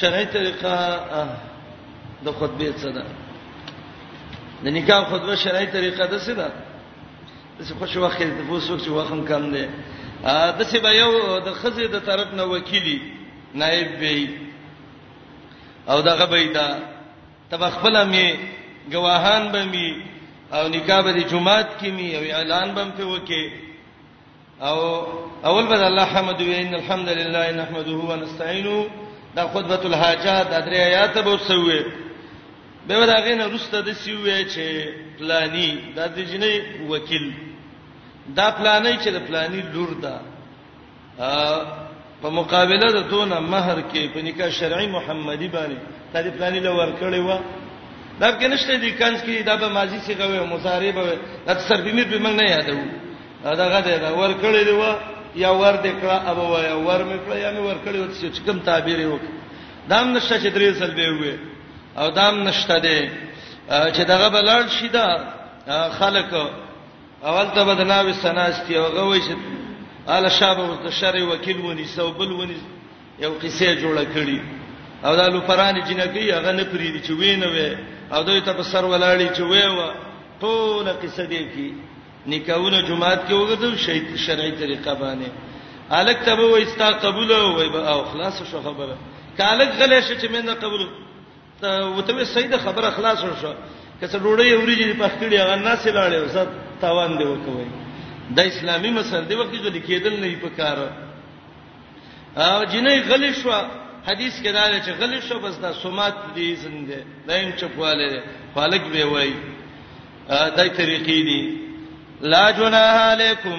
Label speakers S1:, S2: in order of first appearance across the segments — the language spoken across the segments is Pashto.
S1: شرعي طریقه د خطبه څه ده د نکاح خطبه شرعي طریقه ده څه ده څه خوش وخت د فوسوک چې وخم کم دی د څه به یو د خزې د طرف نه وکیلی نائب به او دغه به دا تب خپل می گواهان به می او نکاح به جمعات کې می او اعلان به په وکي او اول بد الله حمد وی ان الحمد لله نحمده ونستعينه دا خطبه الحاجات د درې آیات به وسوي به دا غینه رسته د سیوې چې پلانی د دې جنې وکیل دا پلانې چې د پلانی لور ده په مقابله د دونه مہر کې په نکاح شرعي محمدي باندې د دې پلاني لور کړی و دا کې نشته دي کنس کې دا به ماضي څه کوي مضارع به دا سربي مې په موږ نه یادو دا غته دا ور کړی دی و یا ور دې کړه ابو و یا ور مې کړه یا مې ور کړی و چې کوم تعبیر یې وکړ دام نشته چې درې سل به وي او دام نشته دی چې دغه بلړ شي دا خلک اول ته بدناوي سناستي او غوي چې ال شابه د شر وکیل ونی سو بل ونی یو قصه جوړه کړي او دا لوپرانی جنکی هغه نه پریدي چې وینه وي او دوی ته په سر ولاړی چې وې و ټول قصه دی کی نکاونه جمعات کې وګدل شهید شرعي طریقه باندې الک ته وې استا قبول وې او خلاص شو خبره کالک غلې شې چې مینه قبول وته وی سید خبره خلاص شو که څه ډوړې اوریجې په خکړی هغه ناس لاړې او زت تاوان دی وکوي د اسلامي مسر دی وکړي غلي کېدل نه په کار او جنې غلې شو حدیث کې دا چې غلې شو بس دا سمات دی زنده دایم چپواله خالق به وای دای طریقې دي لا جناح علیکم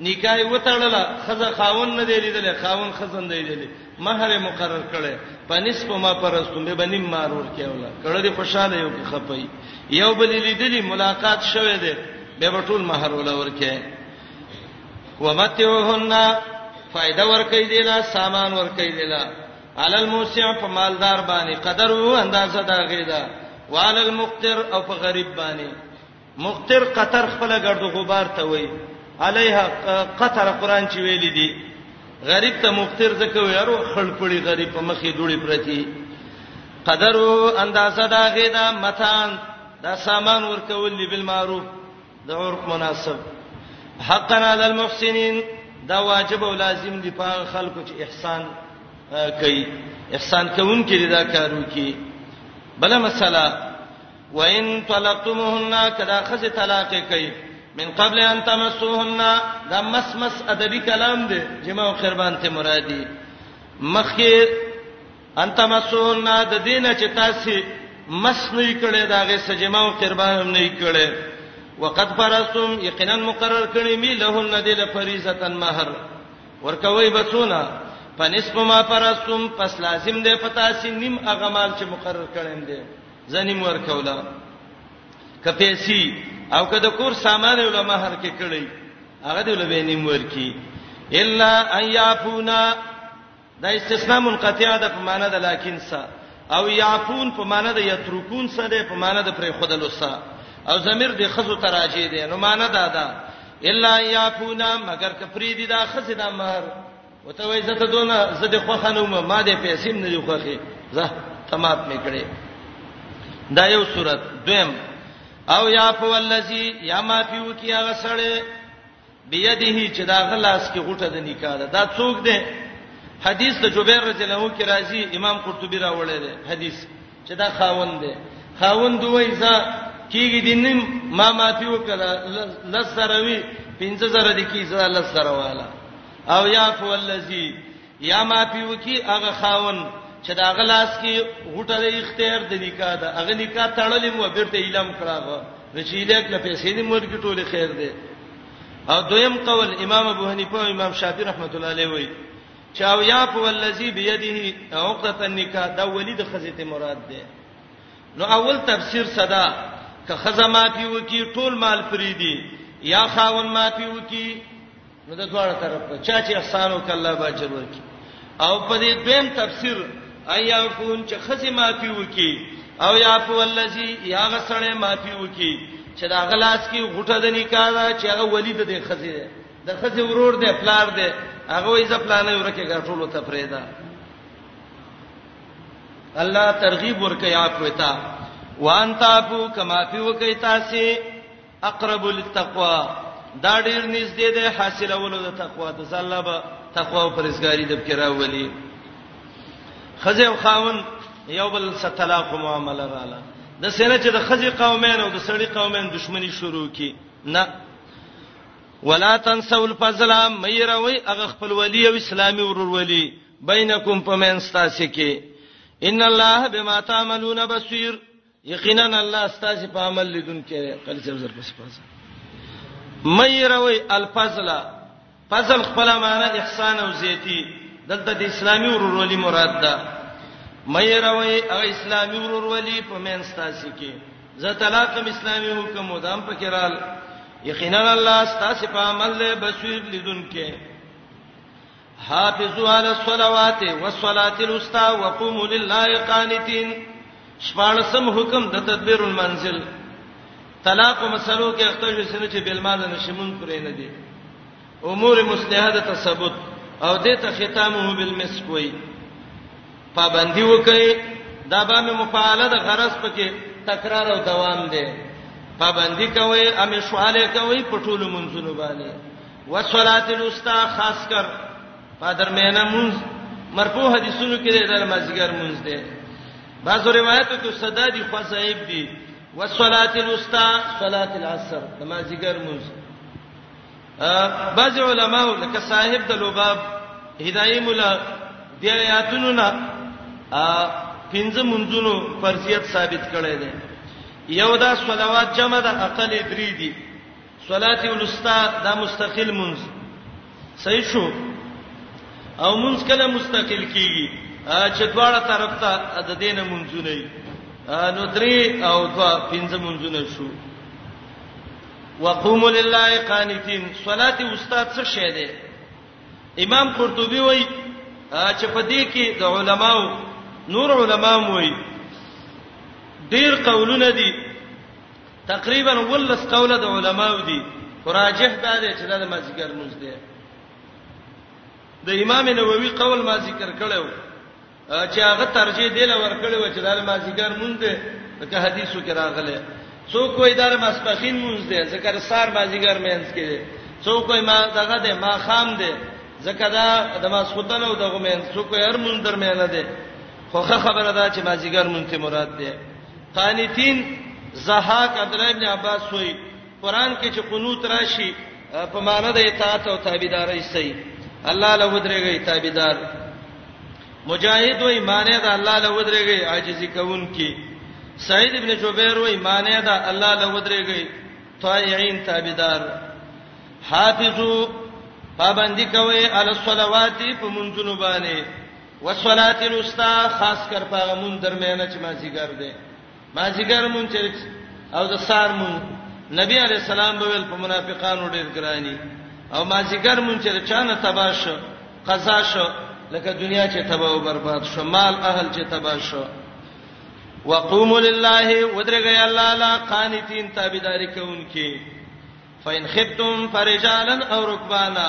S1: نکاح یې وتړله، ښځه خاوند نه دی لیدلی، خاوند ښځه نه دی لیدلی، مهر یې مقرر کړی، په نصف ما فرضتم بیا به نیم مهر ورکوي او لاړ، کړه دې خوشحاله یو که خپه یي، یو بل یې لیدلي، ملاقات شوی دی، بیا به ټول مهر وله ورکوي. ومتعوهن فایده ورکوي دې له، سامان ورکوي دې له، علی الموسع په مالدار باندې قدر او اندازه د هغې ده، وعلی المقتر او په غریب باندې مقتر قطر خپل ګرد غبار ته وای علیها قطر قران چې ویل دي غریب ته مقتر زکه ویرو خړپړی غریب په مخې دوړي پرتی قدرو اندازه دا غیدا متان دا سامان ورکول دی بالمعروف د عرف مناسب حقا علی المحسنین دا واجب او لازم دی په خلکو چې احسان کوي احسان کوونکې دا کارو کوي بل مسله وان طلقتموهن کدا خزه طلاق کوي من قبل ان تمسوهن دا مس مس ادبي کلام دی جما او خربان ته مرادي مخکې ان تمسوهن د دینه چې تاسو مس نه کړي دا غي سجما او خربان هم نه کړي وقد فرستم یقینا مقرر کړي می لهن دل فریضه مہر ورکوي بچونه پنسب ما فرستم پس لازم دی پتا سي نیم اغمال چې مقرر کړم دی ځنی مور کولا کپېسی او کده کور سامان ول مہر کې کړی هغه دی لبه نیم ورکی الا ان یعفونا دا استثناء منقطع ده په معنی ده لکن سا او یعفون په معنی ده یترکون سا ده په معنی ده پر خدلو سا او ضمیر د خزو تراجی ده نو معنی ده ده الا یعفونا مگر کفری دي دا خزه ده مہر وته وای زه ته دونه زه د خوخه نوم ما د پیسې نه دی خوخه زه تمات مې کړې دا یو صورت دویم او یا په ولذي یا ما فیو کی هغه سړی بيدیه چې دا غلاس کې غټه د نکاح ده دا څوک دی حدیث د جبیر رضی الله عنه کې راځي امام قرطبي راوړی دی حدیث چې دا خاوند دی خاوند وای زه کیږي دینم ما ما فیو کړه لز سره وی 15000 د کی زړه لز سره واله او یعفو الذی یا معافی وکي هغه خاون چې دا غلاس کې غټه د اختیار د نکاح ده هغه نکاح تړلې مو بیرته اعلان کړاغه نو چې الیک له پیسې دې مرګ ټوله خیر ده او دویم قول امام ابو حنیفه او امام شافعی رحمت الله علیه وایي چې او یا په ولذي بيدیه عقده النکاح دا ولید خزیت مراد ده نو اول تفسیر صدا که خزما پیو کی ټول مال فریدي یا خاون ما پیو کی نو د دواړه طرف ته چا چې احسان وکړ الله به اجر ورکړي او په دې دویم تفسیر ایا فون چې خزي معافي وکي او یا په ولذي یا غسړې معافي وکي چې دا غلاس کې غټه د نکاح دا چې هغه ولی د دې خزي ده د خزي ورور ده پلار ده هغه یې ځپلانه ورکه غټولو ته پرېدا الله ترغیب ورکه یا کوتا وان تاسو کما فی وکي تاسو اقرب للتقوا دا ډیر نږدې دی حاصلولو د تقوا د الله به تقوا او پرهیزګاری د بکرا ولی خزه او خاون یو بل ستلاق معاملې رااله د سینه چې د خزي قومین او د سړی قومین دښمنی شروع کی نه ولا تنسوا الفضل مېروي هغه خپل ولی او اسلامي ورور ولی بینکم پمن ستاسو کې ان الله بما تعملون بصیر یقینا الله ستاسو په عمل لیدون کې قلی صاحب زر پس پس مې روي الفضل فضل خپل معنی احسان او زیتی دلته د اسلامي ورورولي مراد ده مې روي هغه اسلامي ورورولي په مین ستاسو کې زه طلاق کوم اسلامي حکم مدام پکې رال یقینا الله ستاسو په عمل له بصیر لیدون کې حافظوا علی الصلوات والصلاه الوسطى وقوموا لله قانتين شپارسم حکم د تدبیر المنزل طلاق مسلو کې اخته شو سنه چې بل مال نشمون پرې نه دي امور مصلحه د تثبت او د ته ختمه بالمسک وي پابندي وکي دا باندې مفاعله د غرض پکې تکرار او دوام دی پابندي کوي امشواله کوي په ټولو منځونو باندې والصلاه الوسطى خاص کر په درمیانه مونږ مرفوع حدیثونو کې د مازیګر مونږ ده بعضو روایتو کې صدا دي خصائب دي والصلاه الوسطى صلاه العصر د مازیګر مونږ بعض علما لکه صاحب د لوباب هدايه مولا د آیاتونو نه پنځه منځونو فرضیت ثابت کړي دي یو دا صلوات جمع د اقل درې دي صلات الوسطا دا مستقل منځ صحیح شو او منځ کله مستقل کیږي چې دواړه طرف ته د دین منځونه نو درې او دوا پنځه منځونه شو وقوم لله قانتين صلات الوسطا څه شی ده امام قرطبي وایي چې په دې کې د علماو نور علماو وایي ډیر قولونه دي تقریبا ولس قوله د علماو دي راجح دا دی چې دا د مازیګر مونږ دی د امام نووي قول ما ذکر کړو چې هغه ترجیح دی لور کړو چې دا د مازیګر مونږ دی که حدیثو کې راغله څوک وای دا د مسپخین مونږ دی ذکر سار مازیګر مینس کې دی څوک وای ما دغه دی ما خام دی ځکه دا د ماسخوتن او دغه مینس څوک هر مونږ درمیانه دی خوخه خبره ده چې مازیګر مونږ ته مراد دی قانتين زهاک عبد الله ابن عباس وای قران کې چې قنوت راشي په معنی د اطاعت او تابعداري سي الله له ودرېږي تابعدار مجاهد وای معنی دا الله له ودرېږي عاجزي کوونکی سعید ابن جبیر وای معنی دا الله له ودرېږي طائعين تابعدار حافظو پابندی کوي علی الصلوات په منځونو باندې والصلاه الوسطى خاص کر په هغه مون درمیانه چې مازیګر دی مازیګر مون چې او د سار مون نبی علی السلام به ول په منافقانو ډیر ګرانی او مازیګر مون چې چانه تباش قضا شو لکه دنیا چې تباہ او برباد شو مال اهل چې تباہ شو وقوموا لله ودرګي الله لا قانتين تابعداري کوونکي فإن خفتم فرجالا أو ركبانا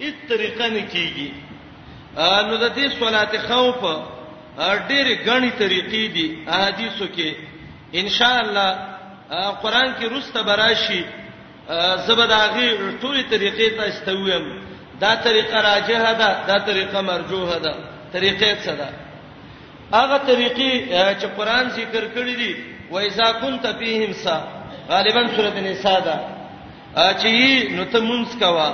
S1: هیڅ طریقه نه کیږي نو د دې صلات خوف ډېرې غني طریقې دي احادیثو کې ان شاء الله قران کې روسته براشي زبداغي ټولې طریقې ته استویم دا طریقه راجحه ده دا طریقه مرجوحه ده طریقې څه ده هغه طریقې چې قران ذکر کړې دي وایذا كنت فیهم سا غالبا سورته نساء ده اچي نو ته مونږ کوا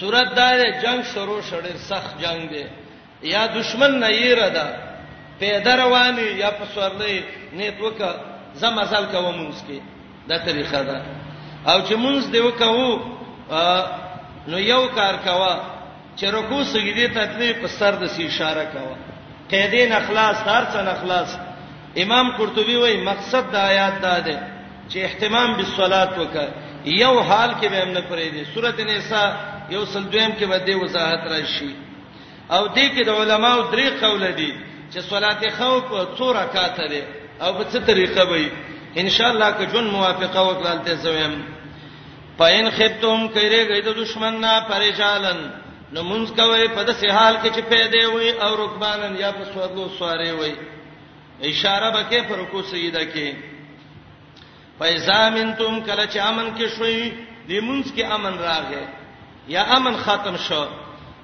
S1: صورت دا جنگ شروع شړې سخت جنگ دی یا دشمن نه یې را ده پیدا رواني یا په سورلې نیت وکړه زما ځل کوم مونږ کې دا طریقه ده او چې مونږ دی وکاو نو یو کار کوا چې رکوع سجدي ته تلې په سر د سی اشاره کاوه قیدې نه خلاص دار څه نه خلاص امام قرطبي وایي مقصد د آیات دا ده چې اهتمام بالصلات وکړه یو حال کې به هم نه پرې دي سورته نساء یو سل دویم کې به د وضاحت راشي او دې کې د علماو درې قول دي چې صلات خوف څو رکعات دي او په څه طریقه به ان شاء الله که جون موافقه وکړل ته زویم پاین خفتم کړي گئی د دشمن نه پریشالن نو مونږ کوي په داسې حال کې چې پیدا وي او رکبانن یا په سوادلو سواره وي اشاره بکې پر کو سیدا کې فیزامنتم کله چې امن کې شوي د مونږ کې امن راغی یا امن ختم شو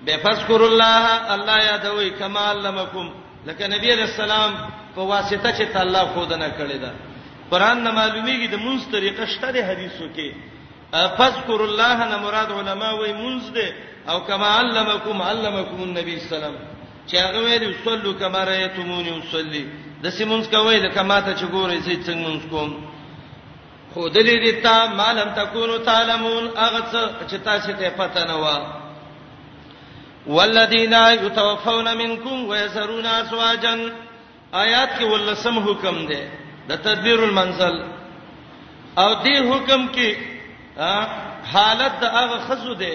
S1: به فذكر الله الله یادوي کما علمکم لکه نبی علیہ السلام په واسطه چې تعالی خود نه کړی دا قران نه معلومیږي د مونږ طریقه شته د حدیثو کې فذكر الله نه مراد علما وای مونږ دې او کما علمکم علمکم النبی صلی الله علیه وسلم چې هغه ویل صلو کما رایتمونی وصلی د سیمونز کوي لکه ماته چې ګورې چې څنګه مونږ کوم خو دلی دي تا مالم تکونو تعلمون هغه چې تاسو ته پته نه و والذین یتوفون منکم ویسرون ازواجا آیات کې ولسم حکم دی د تدبیر المنزل او دې حکم کې حالت د هغه خزو دی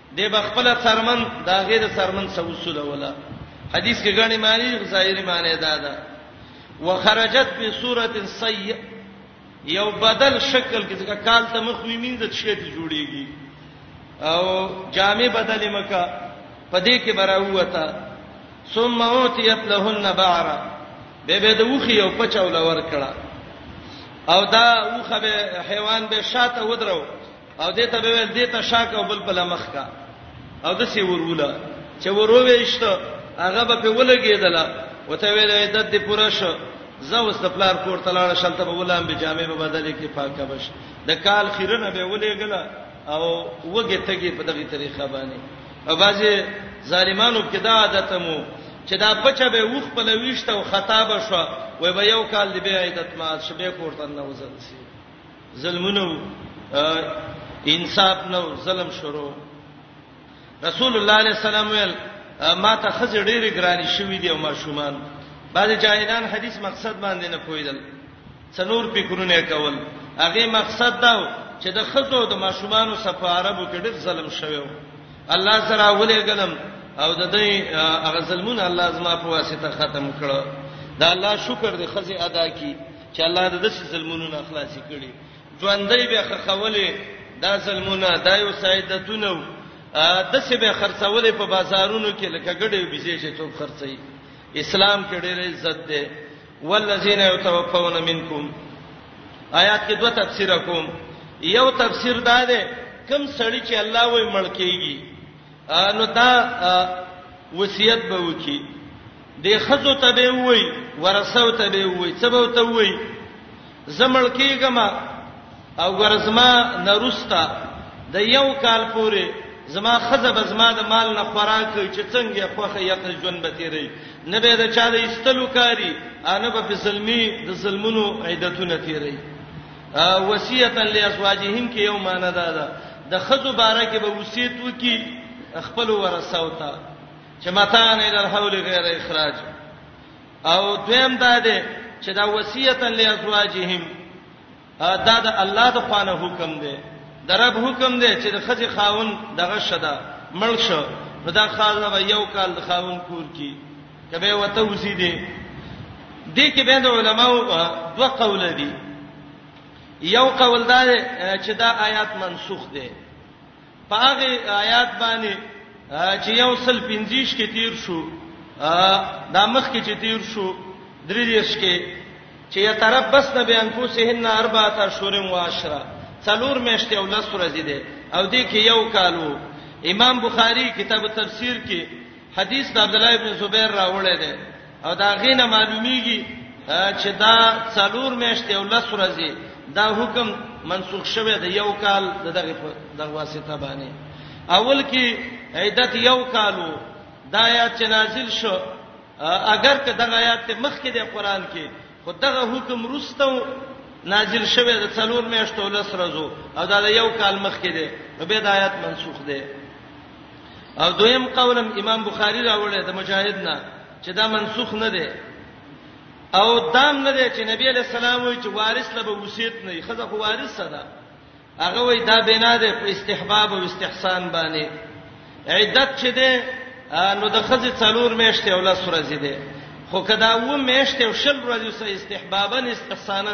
S1: دی به خپل څرمن دا غیر څرمن څه وصول ولا حدیث کې غني معنی ظاهري معنی دا ده وخرجت بصوره سیئه یو بدل شکل کې ځکه کال ته مخ ویمین د شی ته جوړیږي او جامع بدلې مکه پدې کې براوته ثم اوتیت لهن بعرا به به د وخي یو پچاو لور کړه او دا وخه به حیوان به شاته ودرو او دې ته به ویل دې ته شاک او بل په لمخ کا او د سی وروله چې ورويشت هغه به په ولګېدل وته ویل عدت دې پوره شو زه اوس د پلار کور ته لاړ شم ته به ولام به جامې به بدلې کې پاکه بش د کال خیرنه به ولېګل او وګه تګي په دغه طریقه باندې او بازي ظالمانو کې دا عادت مو چې دا بچا به وخ په لويشت او خطابه شو وای به یو کال دی به عیدت ما شبې کور ته نه وځل سي ظلمونو انصاف نو ظلم شروع رسول الله علیه السلام ویل ما ته خځې ډېرې ګرانې شوې دي او ما شومان بعض جاهلان حدیث مقصد باندې نه پویدل څنور فکرونه کول هغه مقصد دا چې د خزو د ماشومانو صفه عربو کې ډېر ظلم شوی و الله سره ولې غلم او د دې هغه ظلمونه الله زما په واسطه ختم کړو دا الله شکر دې خزي ادا کی چې الله د داسې ظلمونو نه خلاصي کړي ژوندۍ به خخولې دا ظلمونه دا یو سیدتونه د څه به خرڅولې په بازارونو کې لکه ګډې بيزې چې څوک خرڅي اسلام کې ډېر عزت ده والذین یتوفون منکم آیات کې دوه تفسیر کوم یو تفسیر دا ده کم سړی چې الله وې مړ کیږي نو دا وصیت به وکي د خزو ته به وای ورسو ته به وای څه به ته وای زمړ کېګم او ورزما نرستا د یو کال پورې زما خزه به زما د مال نه خوراک کوي چې څنګه خوخه یې خپل ژوند به تیری نه به د چا د استلو کاری انه به فسلمی د ظلمونو عیدتونه تیری وصیتا لازواجهم کې یو معنی ده د خزو باره کې به وصیت وکي خپل ورثه وتا چې متان الى الحول غیر اخراج او دویم دا دی چې دا وصیت لازواجهم دا د الله د خوانه حکم دی د رب حکم دی چې د خځې خاون دغه شدا مړ شو نو دا خاله به یو کال د خاون کور کی کبه وته وسی دی دې کې به د علماو دوه قول دي یو قول دا چې دا آیات منسوخ دي په هغه آیات باندې چې یو سل پنځیش کې تیر شو دا مخ کې چې تیر شو درې دیش کې چې یتربصن بانفسهن اربعه اشهر و عشرا څلور میاشتې او لس ورځې ده او دې کې یو کالو امام بخاری کتاب تفسیر کې حدیث د عبد الله ابن زبیر راوړی دی او دا غینه معلومیږي چې دا څلور میاشتې او لس ورځې دا حکم منسوخ شوه د یو کال د دغه د واسطه باندې اول کې عیدت یو کالو دا آیات چې نازل شو اگر که دغه آیات مخ کې د قران کې خو دغه حکم رستو نازل شوه د څلور میاشتو لس ورځو او دا د یو کال مخ کې دی نو به د آیات منسوخ دی او دویم قولم امام بخاری راوړی د مجاهد نه چې دا منسوخ نه دی او دام نه دی چې نبی علیہ السلام وایي چې وارث له به وصیت نه وي خزه خو وارث ده هغه وایي دا بنا ده په استحباب او استحسان باندې عدت چې ده نو د خزه څلور میاشتې او لس ورځې ده خو کدا و میشته او شل ورځې سه استحبابا استحسانا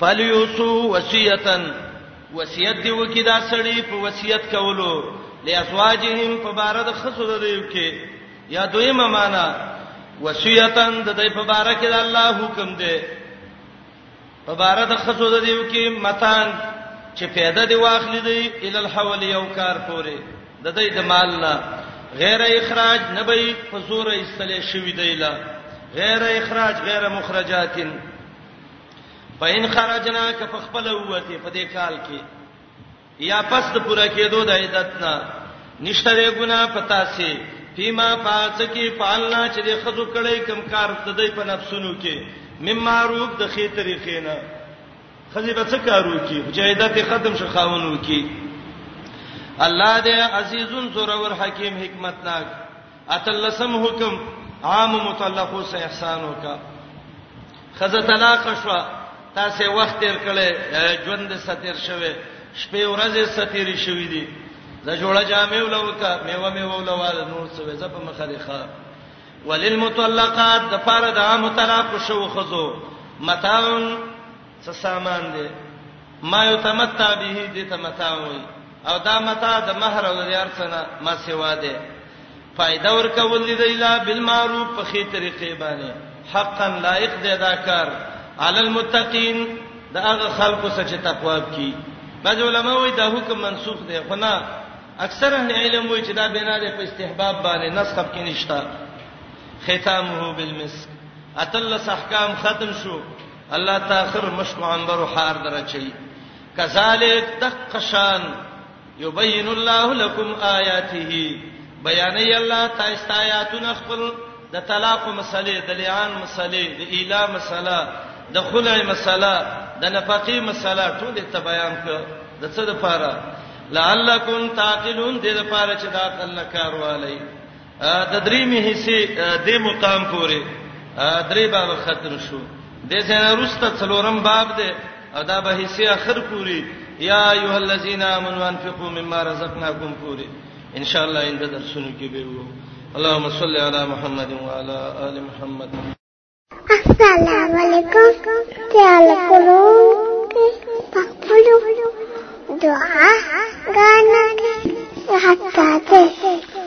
S1: فلیوسو وصیتن وصیت دی وکي دا سړی په وصیت کولو لازواجهم په بار د خسو د دیو کې یا دویمه معنا وصیتن د دې په بار کې د الله حکم دی په بار د خسو د دیو کې متان چې پیدا دی واخلې دی ال الحول یو کار پورې د دې د مال نه غیر اخراج نه به په زور ایستلې شوی دی لا غیر اخراج غیر مخرجاتن پاین خرجنا ک په خپل وته په دې کال کې یا پس د پوره کېدو د عیدت نه نشته وی ګنا پتا سي فيما پات کې پالنا چې د خزو کړي کم کار د دې په نفسونو کې مم معروف د خې طریقې نه خزي به څه کارو کې مجاهدت ختم شو خاونو کې الله دې عزیزون زورور حکیم حکمتناک اتلسم حکم عام متعلق سه احسان وکړه خزه طلاق شو تاسو وخت تیر کړي ژوند ستیر شوه شپې ورځې ستیر شوې دي ز جوړه جامې ولوکا میوه میوه ولواله نور څه وځه په مخه دی ښا وللمطلقات د پاره د عام طلاق شو خزو متاون څه سامان دی ما یتمتع به دې تمتع وي او دا متاع د مہر او د یار څخه ما سیوا دی فائدہ ورکول دی الا بالمعروف په خې طریقې باندې حقا لایق دی دا کار علی المتقین دا هغه خلکو سره چې تقوا کوي بعض علما وایي دا حکم منسوخ دی خو نه اکثر اهل علم وایي چې دا بنا ده په استحباب باندې نسخ کې نشتا ختامه بالمسک اتل احکام ختم شو الله تاخر مشکو عنبر حار درچي کذالک تقشان یبین الله لکم آیاته بیانې الله تاسو ته آیاتونه خپل د طلاق مسلې د لعان مسلې د اله مسله د خلع مسله د نفقې مسله ټول ته بیان کړ د څه لپاره لعلکم تعقلون دې لپاره چې دا عقل نه کاروالي د درېمې حصے د مقام پورې درې باب ختم شو د څنګه روسته څلورم باب دی او دا به حصے اخر پوری یا ایه الذین آمنوا انفقوا مما رزقناکم پوری ان شاء الله انده درسونه کې به وو اللهم صل علی محمد وعلى ال محمد
S2: السلام علیکم تعال کولو پخپلو دعا غانا حتا ته